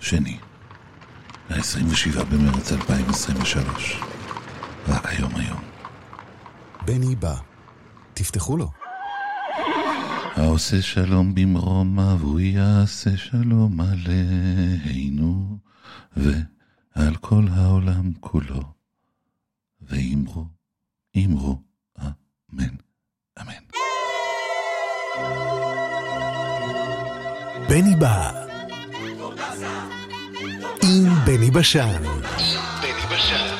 שני, ה-27 במרץ 2023, רק היום. בני בא, תפתחו לו. העושה שלום במרומה, והוא יעשה שלום עלינו, ועל כל העולם כולו. ואמרו, אמרו, אמן, אמן. בני בא. עם בני בשן. בני בשן.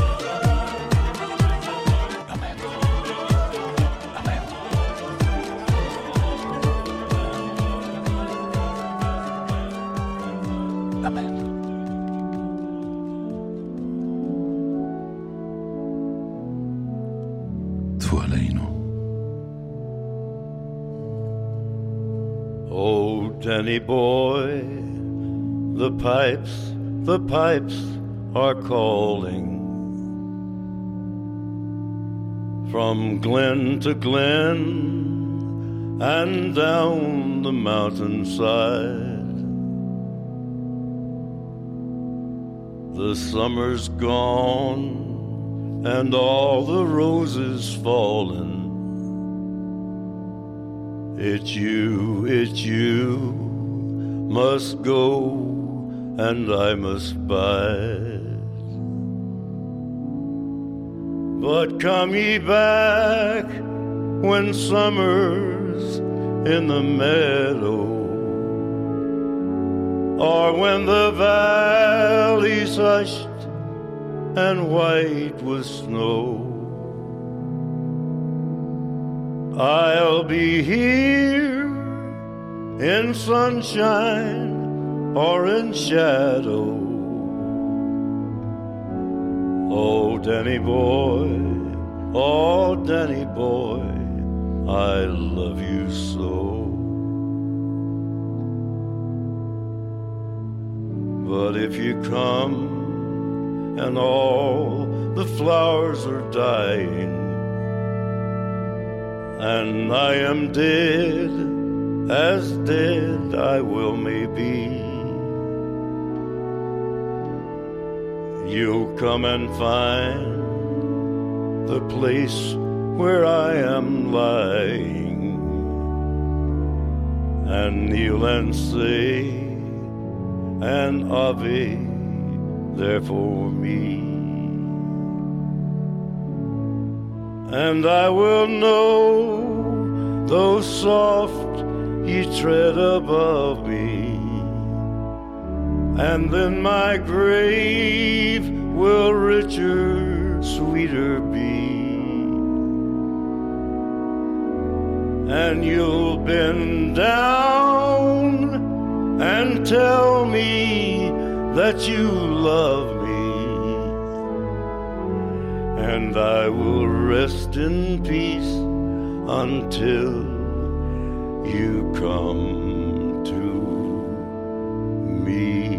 Danny boy, the pipes, the pipes are calling. From glen to glen and down the mountainside. The summer's gone and all the roses fallen. It's you, it's you must go and I must bide. But come ye back when summer's in the meadow, or when the valley's hushed and white with snow. I'll be here in sunshine or in shadow. Oh, Danny boy, oh, Danny boy, I love you so. But if you come and all the flowers are dying, and I am dead, as dead I will may be. You'll come and find the place where I am lying, and kneel and say an Ave there for me. and I will know though soft ye tread above me, and then my grave will richer, sweeter be, and you'll bend down and tell me that you love me. And I will rest in peace until you come to me.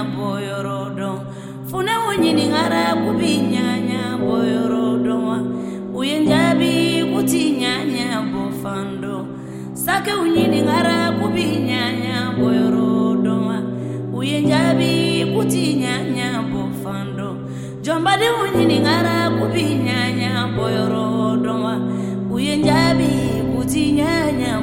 binyanya boyorodo fune wonyininghara kubinyanya boyorodo. Kuti nyanya bofando. Sake unyininghara kubinyanya boyorodo. Kuti nyanya bofando. Jombadi unyininghara kubinyanya boyorodo. Uyenjabi kutinyanya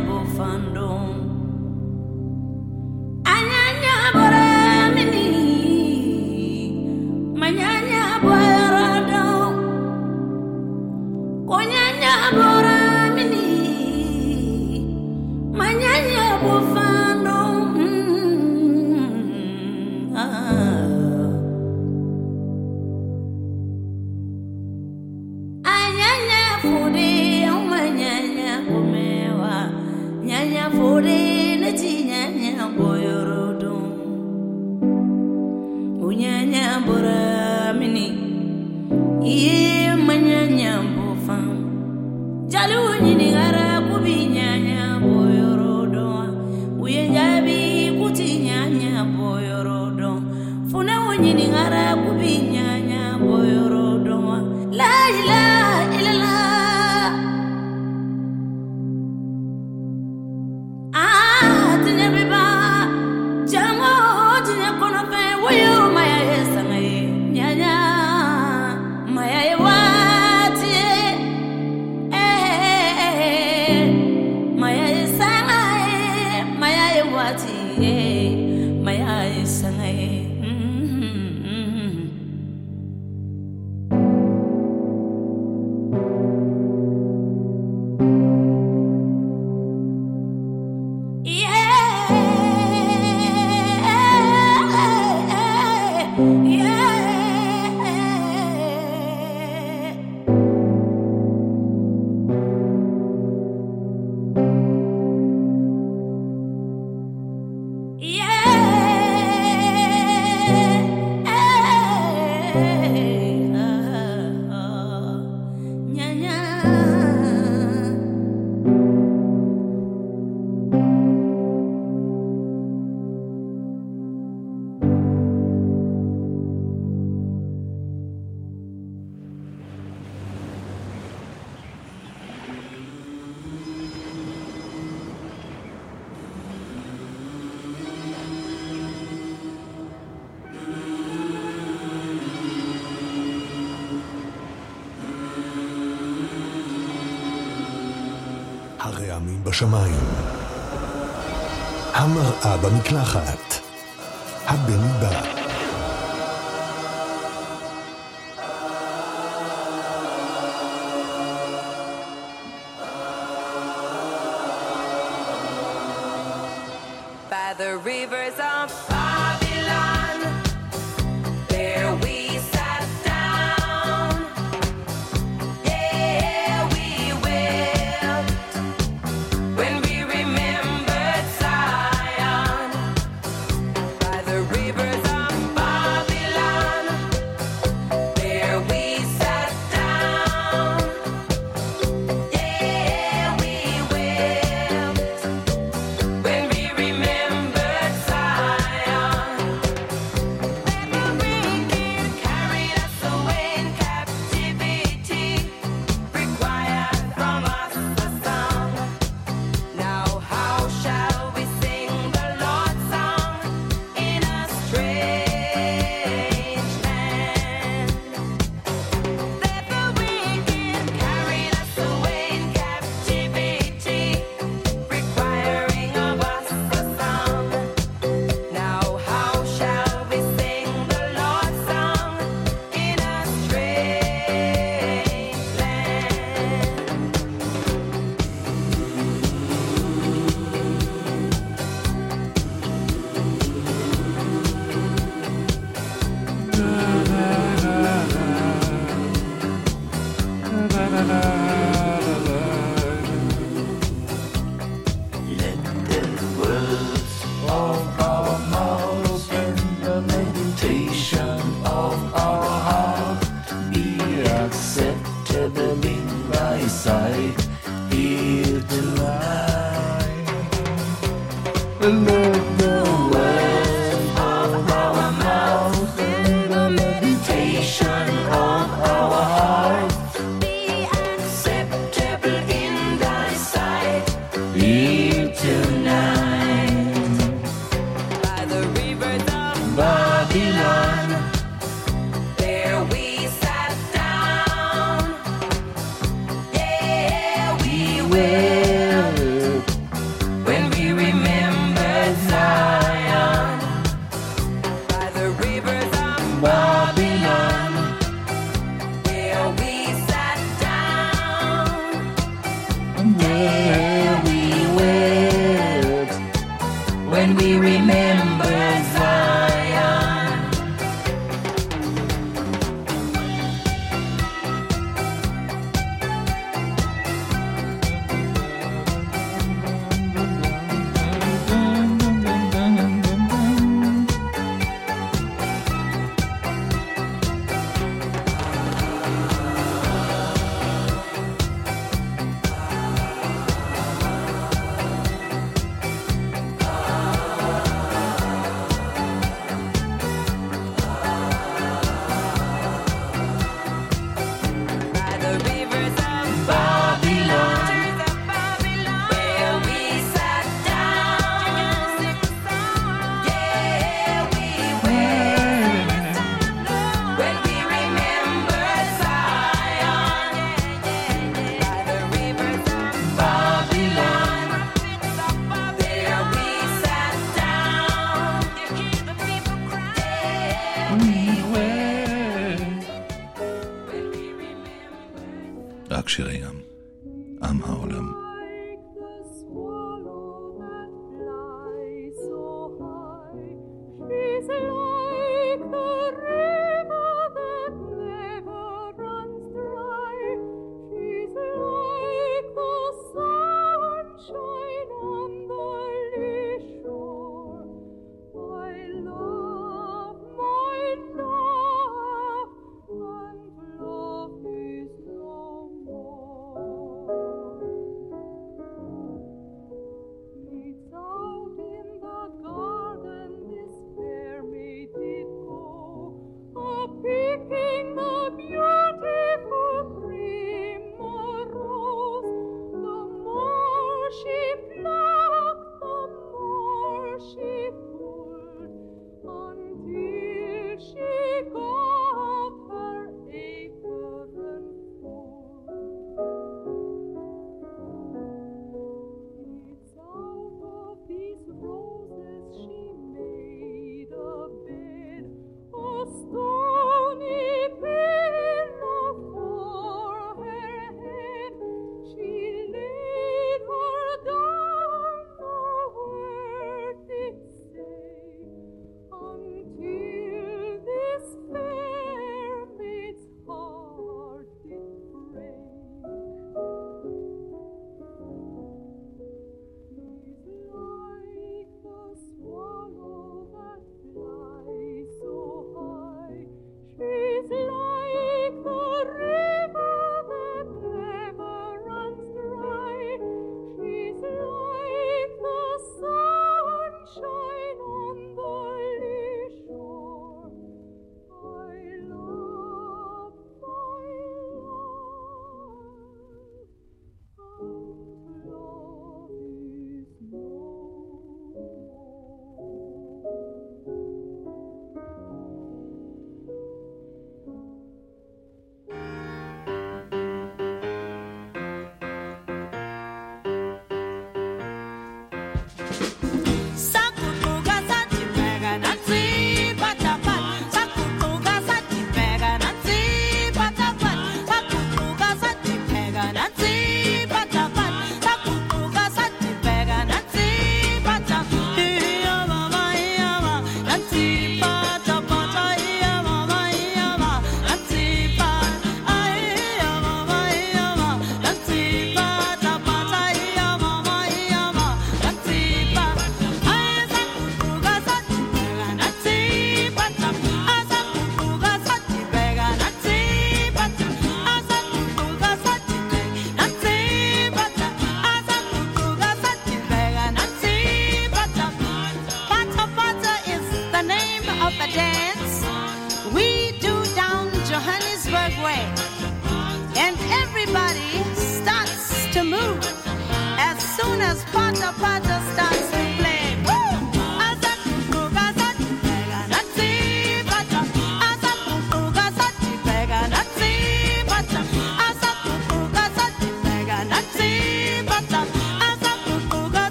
בשמיים. המראה במקלחת. הבן בא. you.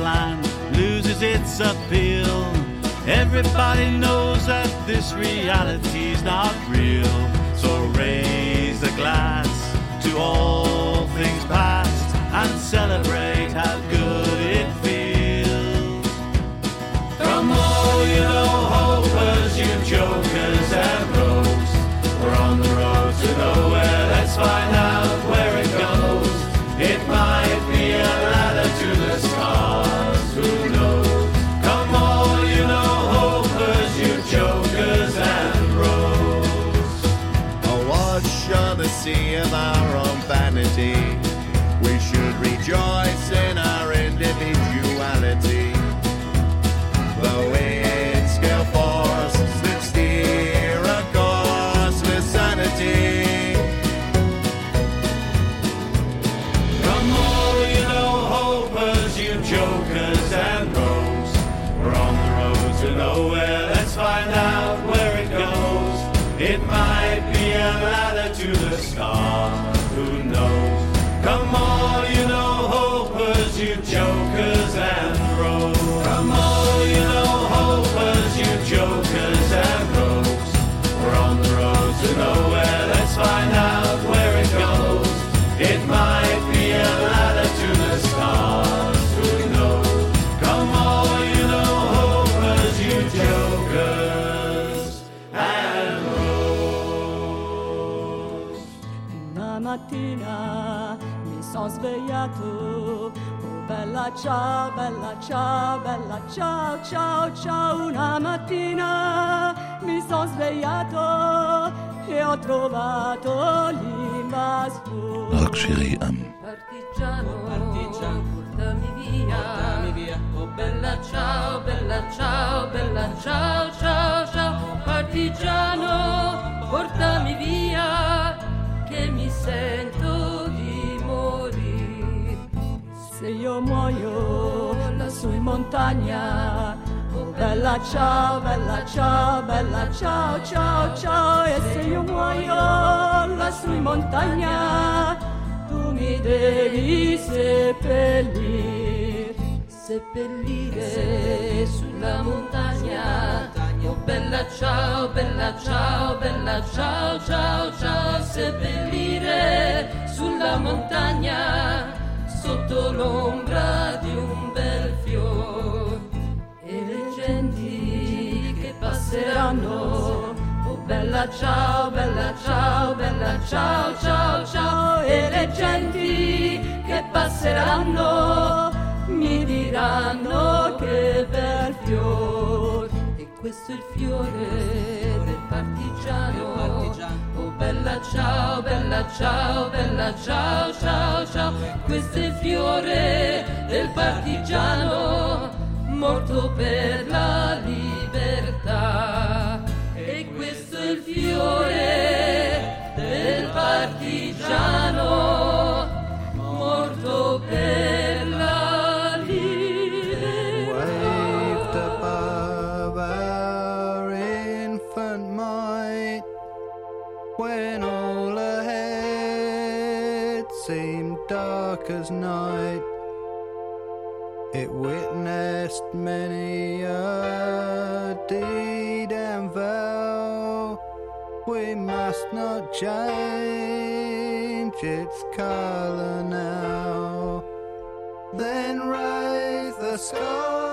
line loses its appeal. Everybody knows that this reality's not real. So raise a glass to all things past and celebrate. sognato. Oh bella ciao, bella ciao, bella ciao, ciao, ciao. Una mattina mi sono svegliato e ho trovato l'invasore. רק שירי עם. Bella ciao, bella ciao, bella ciao, ciao, ciao, partigiano, portami via. Se io muoio lassù in montagna, oh bella ciao, bella ciao, bella ciao, ciao, ciao. E se io muoio lassù in montagna, tu mi devi seppellire, seppellire sulla montagna. Oh bella ciao, bella ciao, bella ciao, ciao, ciao, seppellire sulla montagna sotto l'ombra di un bel fior. E le genti che passeranno, oh bella ciao, bella ciao, bella ciao, ciao, ciao, e le genti che passeranno mi diranno che bel fior. E questo è il fiore del partigiano. Oh bella ciao, bella ciao, bella ciao, ciao, ciao. Questo è il fiore del partigiano, morto per la libertà. E questo è il fiore del partigiano, morto per la dark as night. It witnessed many a deed and vow. We must not change its color now. Then raise the scarlet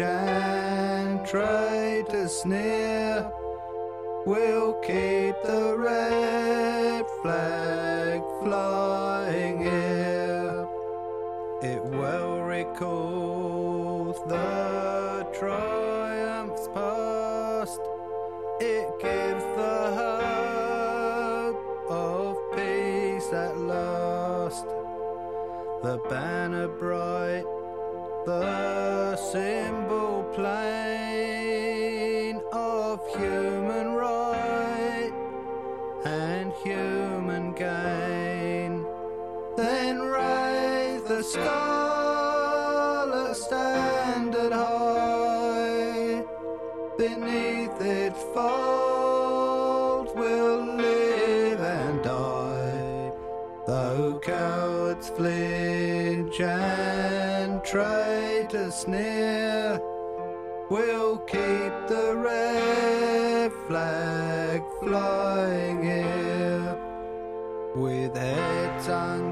flinch and traitors sneer, we'll keep the red flag flying here. It will recalls the triumphs past. It gives the hope of peace at last. The banner bright, the we'll keep the red flag flying here. With heads uncovered,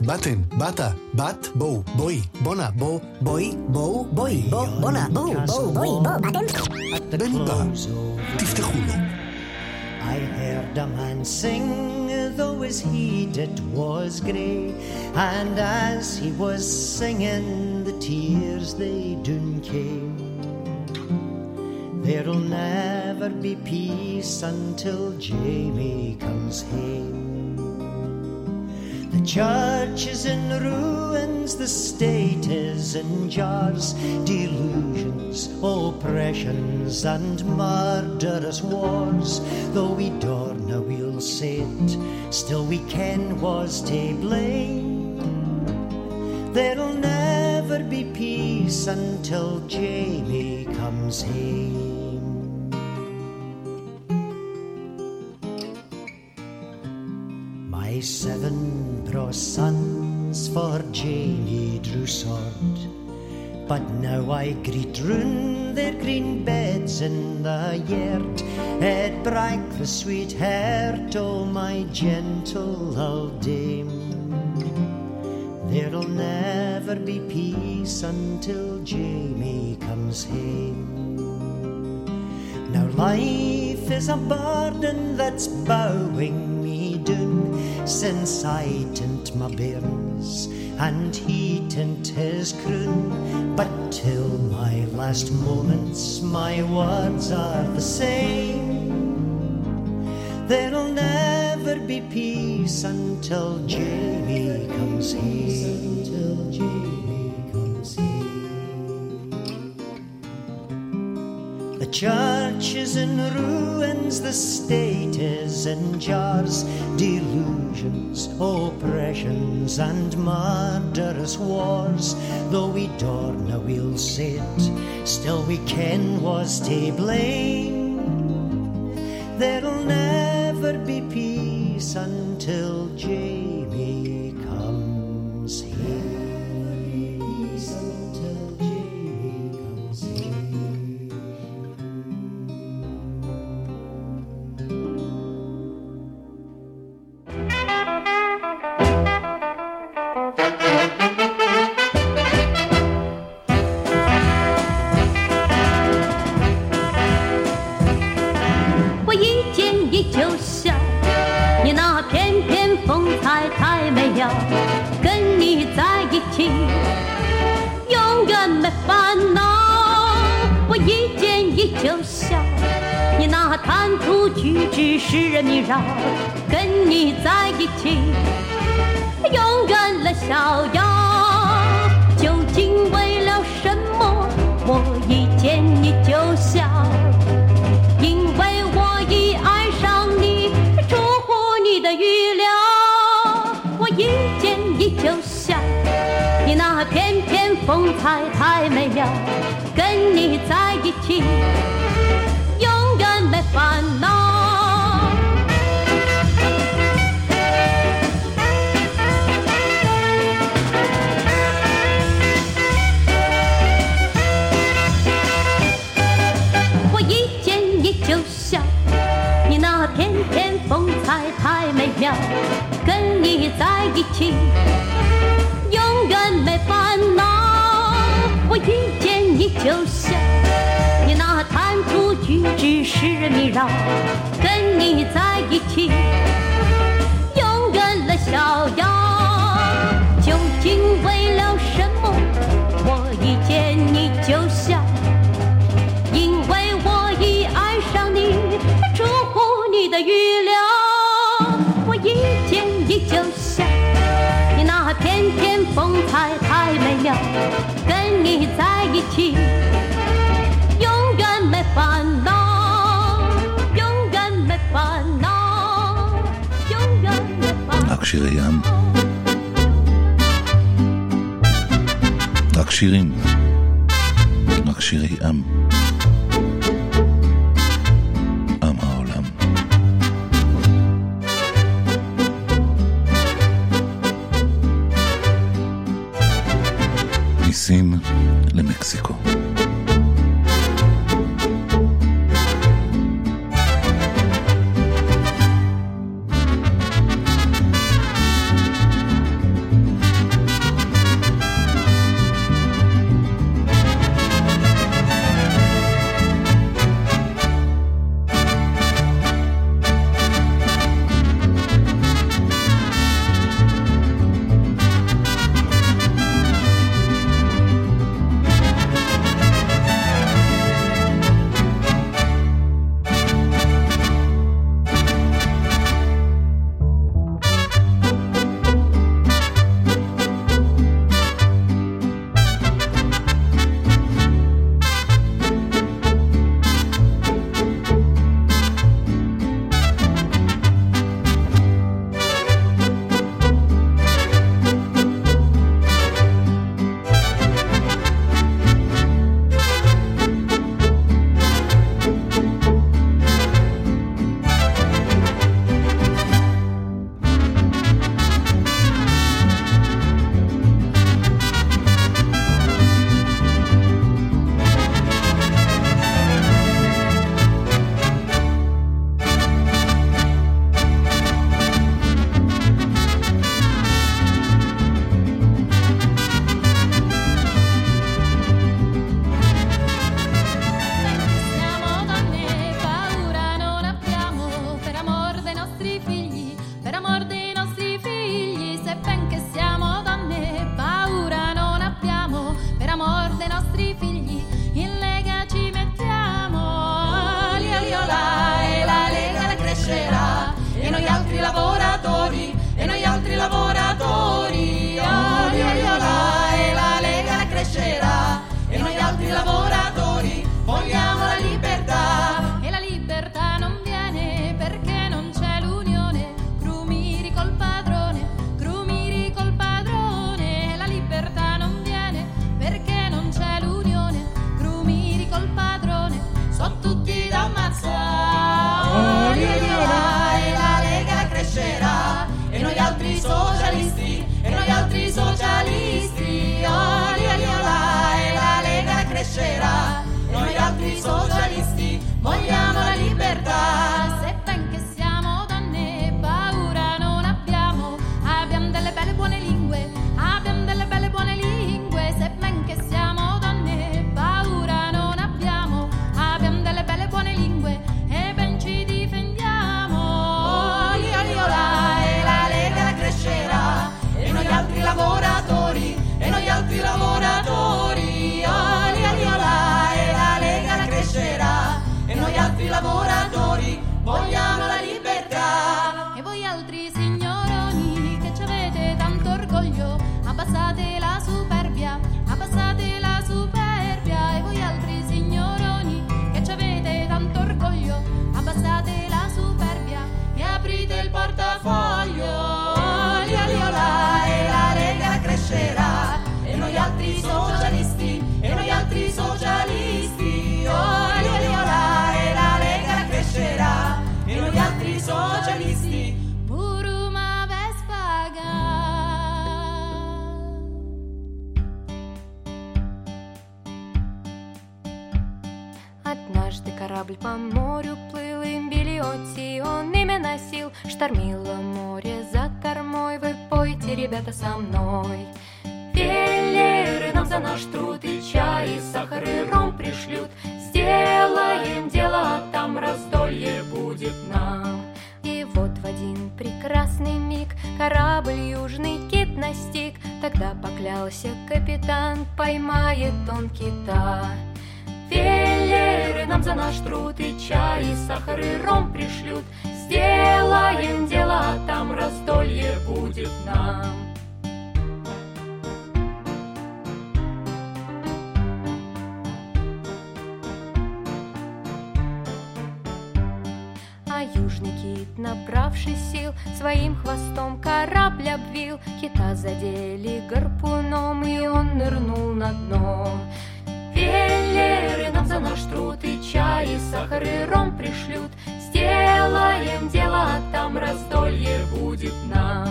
באתם? באתן, באת, בת, בואו, בואי, בואנה, בוא, בואי, בואו, בואי, בוא, בואנה, בואו, בואו, בואי, בוא, באתם? בן בא, תפתחו לו. I heard a man sing though his heat it was grey, and as he was singing, the tears they doon came. There'll never be peace until Jamie comes home. The church is in ruins, the state is in jars, delusions, oppressions, and murderous wars. Though we dorna we'll say it, still we ken was to blame. There'll never be peace until Jamie comes home. My seven bra sons for Jamie drew sword, but now I greet round their green beds in the yard. It break the sweet heart o' my gentle old dame. There'll never be peace until Jamie comes home. Now life is a burden that's bowing since I tint my bairns and he tint his croon. But till my last moments, my words are the same. There'll never be peace until Jamie comes here. Until Jamie comes here. The church in ruins, the state is in jars, delusions, oppressions, and murderous wars. Though we dorna we'll say it, still we ken was to blame. There'll never be peace until 就笑，你那谈吐举止使人迷绕，跟你在一起永远乐逍遥。究竟为了什么？我一见你就笑。风采太美妙，跟你在一起永远没烦恼。我一见你就笑，你那翩翩风采太美妙，跟你在一起永远没烦恼。一见你就笑，你那谈吐举止使人迷绕，跟你在一起永远乐逍遥。究竟为了什么？我一见你就笑。因为我已爱上你，出乎你的预一起永远没烦恼，永远没烦恼，永远没烦恼。רק שירי ים. רק שירים. רק שירי עם. עם מסין למקסיקו. Однажды корабль по морю плыл, и билеоти он имя носил. Штормило море за кормой, вы пойте, ребята, со мной. Велеры нам за наш труд и чай, и сахар, и ром пришлют. Сделаем дело, а там раздолье будет нам. И вот в один прекрасный миг корабль южный кит настиг. Тогда поклялся капитан, поймает он кита. Велеры нам за наш труд и чай, и сахар, и ром пришлют. Сделаем дело, а там раздолье будет нам. А южный кит, набравший сил, своим хвостом корабль обвил. Кита задели гарпуном, и он нырнул на дно. Велеры нам за наш труд и чай, и сахар, и ром пришлют. Сделаем дело, а там раздолье будет нам.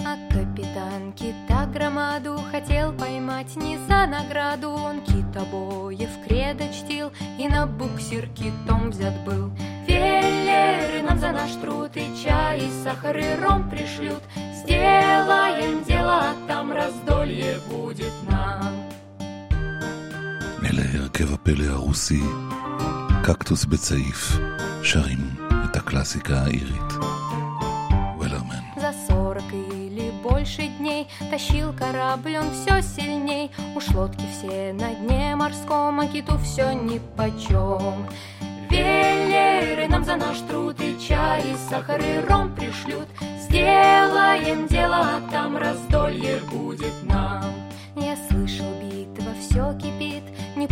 А капитан кита громаду хотел поймать не за награду. Он кит обоев кредо чтил и на буксир китом взят был. Велеры нам за наш труд и чай, и сахар, и ром пришлют. Сделаем дело, а там раздолье будет нам. אלה הרכב הפלא הרוסי, קקטוס בצעיף, שרים את הקלאסיקה האירית. וולרמן. За сорок или больше дней Тащил корабль он все сильней Уж лодки все на дне морском А киту все нипочем Велеры нам за наш труд и чай И сахар и ром пришлют Сделаем дело, а там раздолье будет нам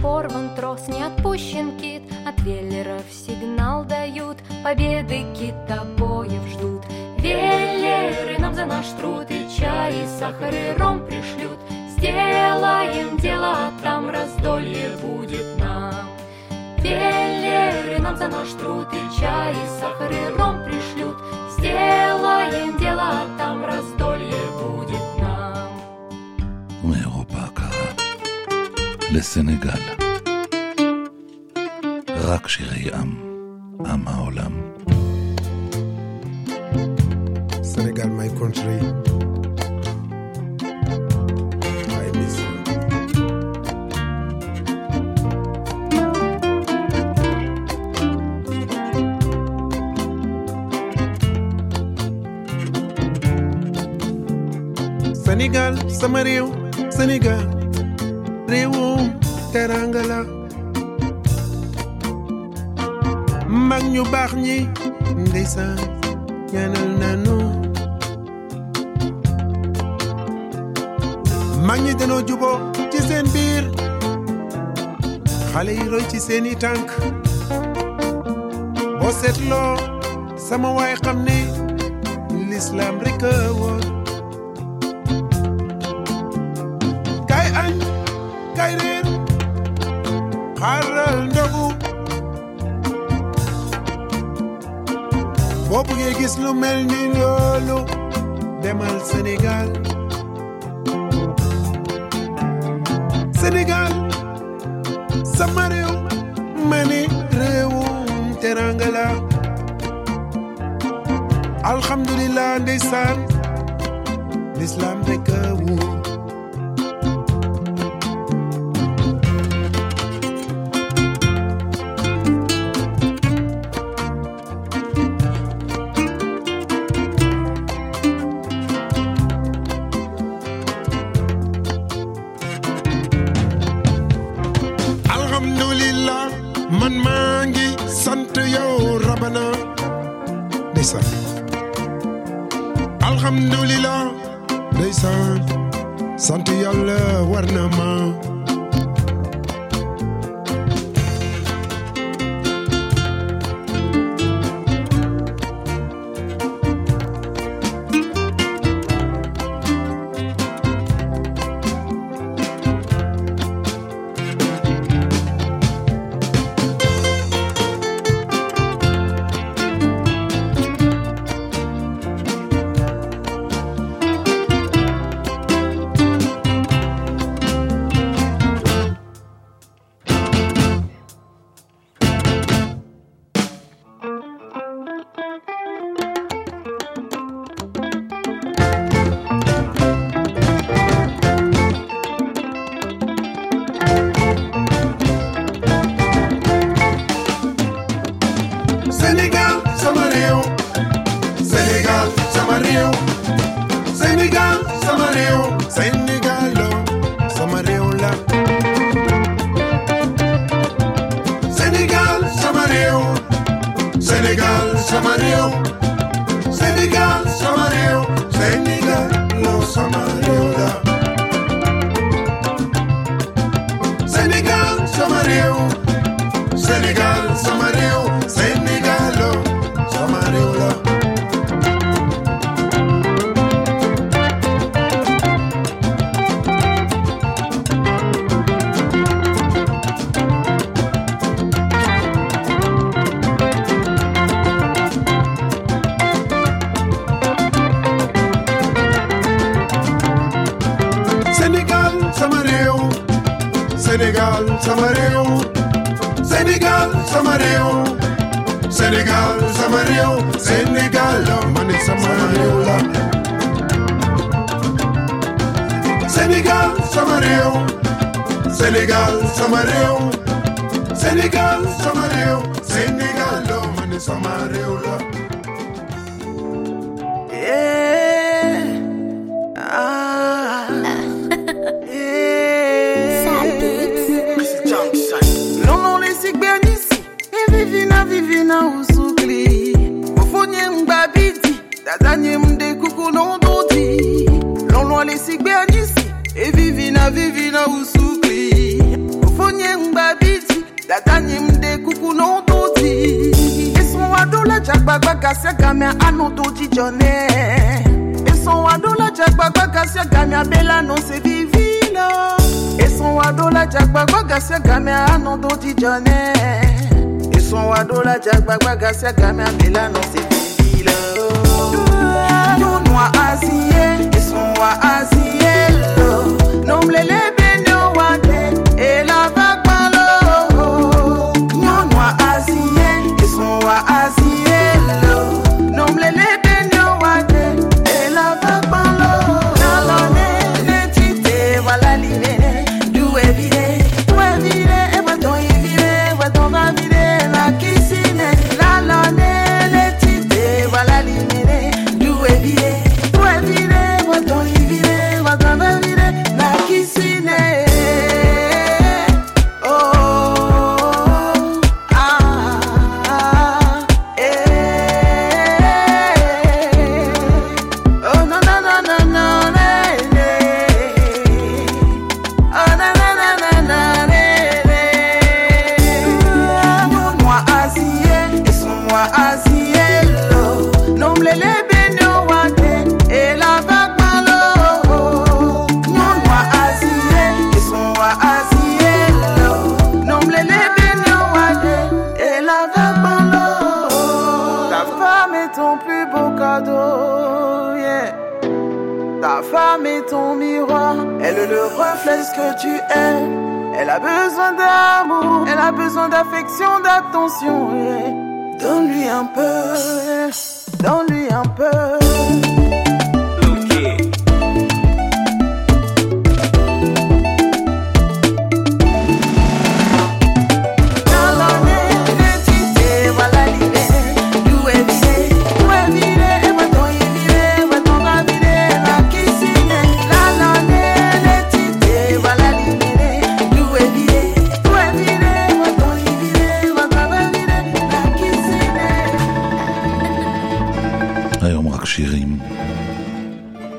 порван трос, не отпущен кит От веллеров сигнал дают Победы китобоев ждут Веллеры нам за наш труд и чай, и сахар, и ром пришлют. Сделаем дело, а там раздолье будет нам. Веллеры нам за наш труд и чай, и сахар, и ром пришлют. Сделаем дело, а там раздолье לסנגל. רק שירי עם, עם העולם. Senegal, my country. I miss you. Sénégal sama réew Sénégal réewum teranga la mag ñu baax ñi ndeysaan ñaanal nanu mag ñi danoo juboo ci seen biir. Xale yi roy ci seeni tànk. Boo seetloo sama waay xam ne lislaam rek woon boo bëggee gis lu mel ni loolu demal Sénégal Sénégal sama réew ma ni réewum teranga la alhamdulillah ndeysaan l'islam rek a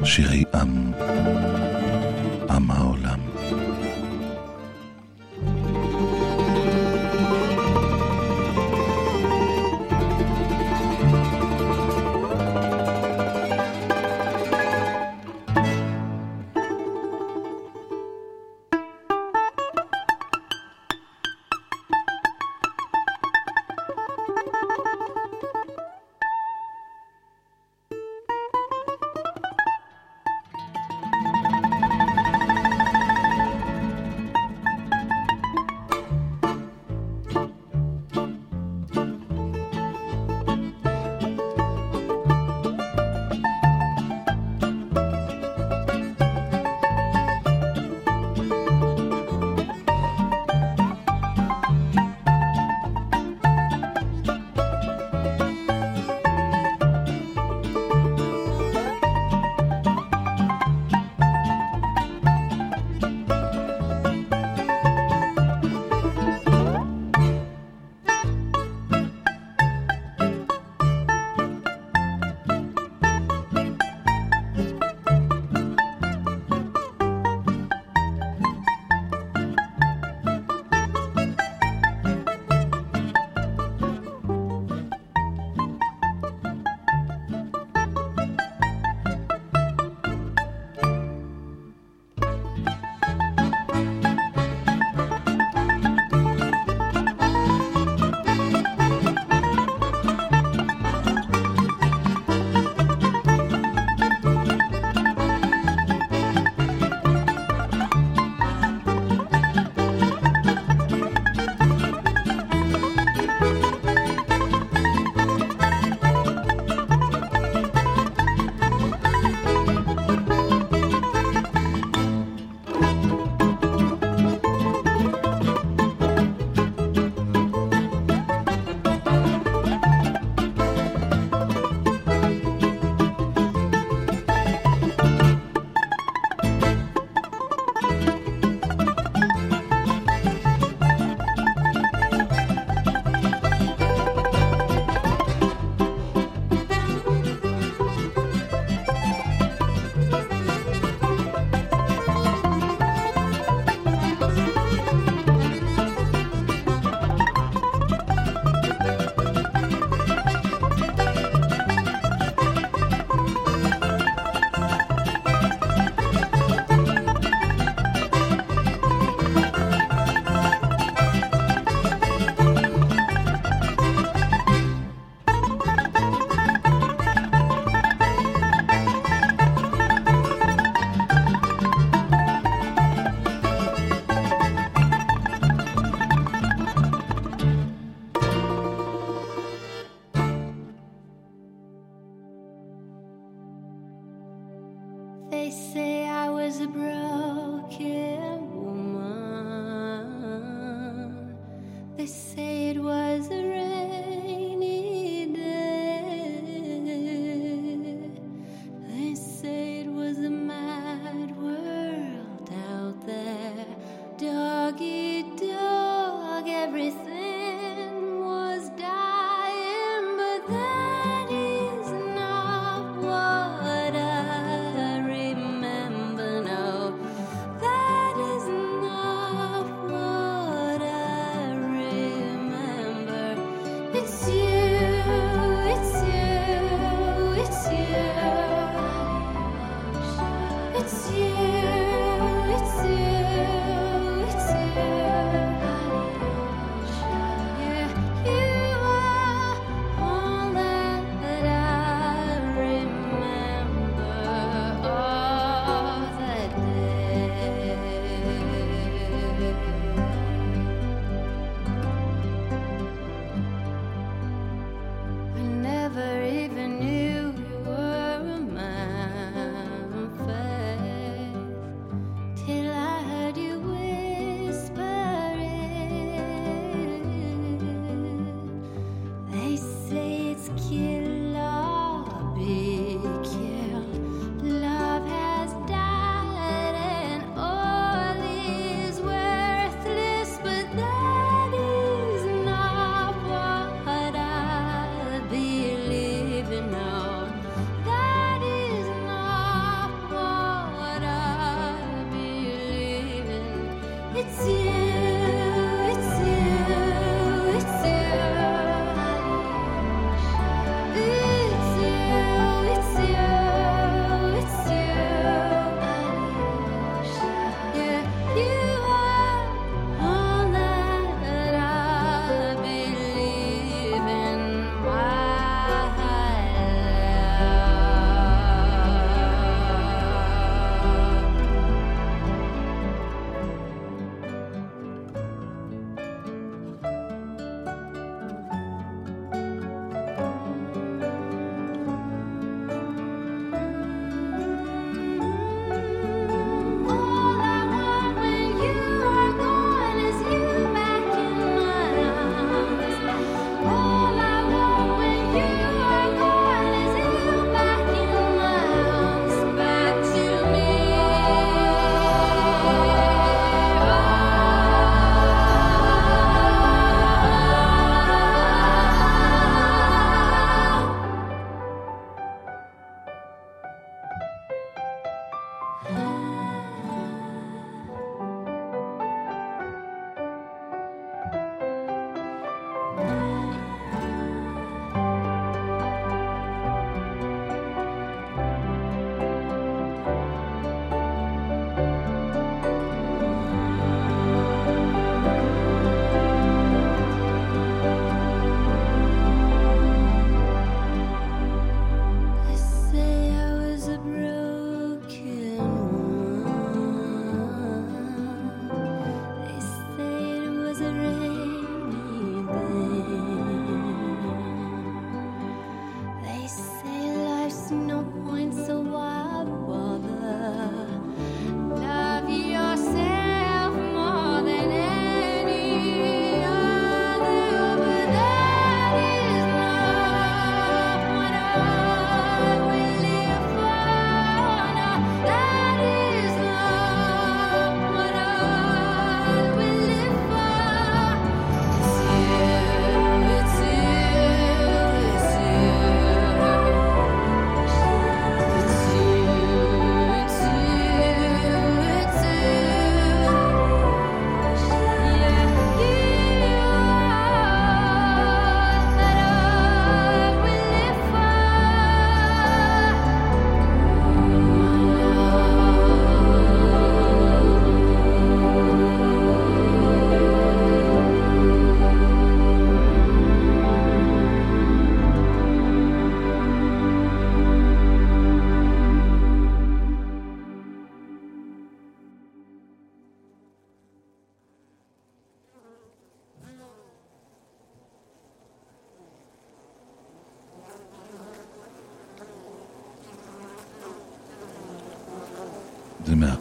שירי עם, עם העולם.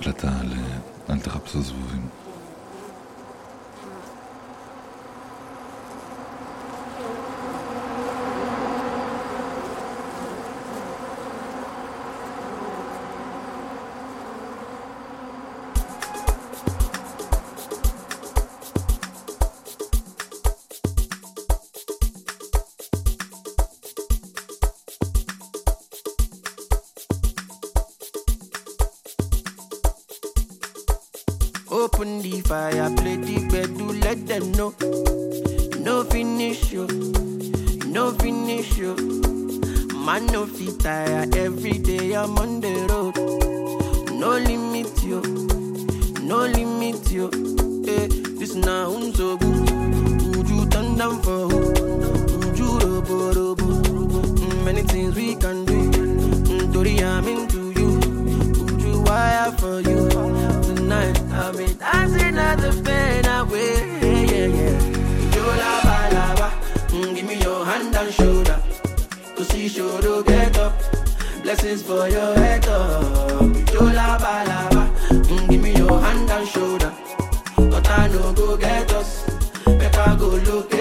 éclata. Fire, play the bed, do let them know. No finish you, no finish you. Man, no fit tire, every day I'm on the road. See shoulder get up. Blessings for your head up. You la ba. Mm, Give me your hand and shoulder. But I no go get us. Better go locate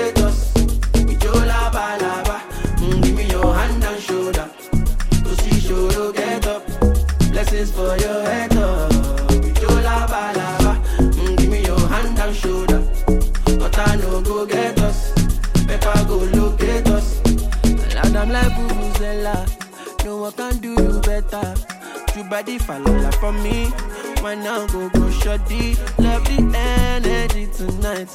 body fall for me. Why now go go shoddy? Love the energy tonight.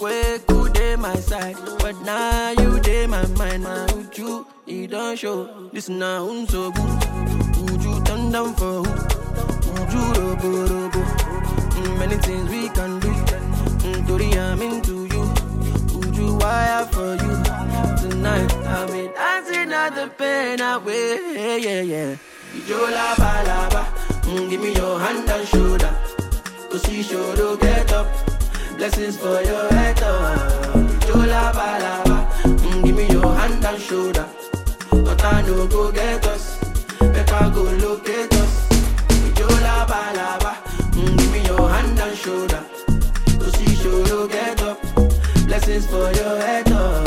Way good day my side, but now you day my mind. My you? You don't show. This now I'm so good. Would you turn down for who? You robo robo? Mm, Many things we can do. Mm, I'm into you. You wire for you? Tonight, I'll be dancing at the pain away. Yeah, yeah, yeah, yeah. You la ba la. Mm, give me your hand and shoulder. To see shoulder get up. Blessings for your head up. You la ba la. Mm, give me your hand and shoulder. But I no go get us. Better go locate us. You la ba la ba. Mm, give me your hand and shoulder. To see shoulder get up. Blessings for your head up.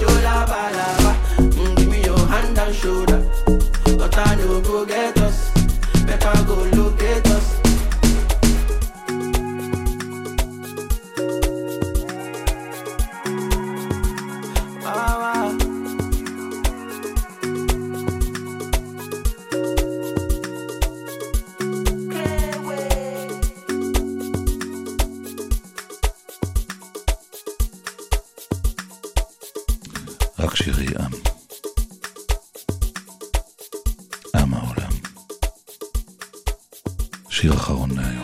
You la ba la. Mm, give me your hand and shoulder But I no go get us. Better go locate us. Ah, ah. רק שירי עם. עם השיר האחרון להיום.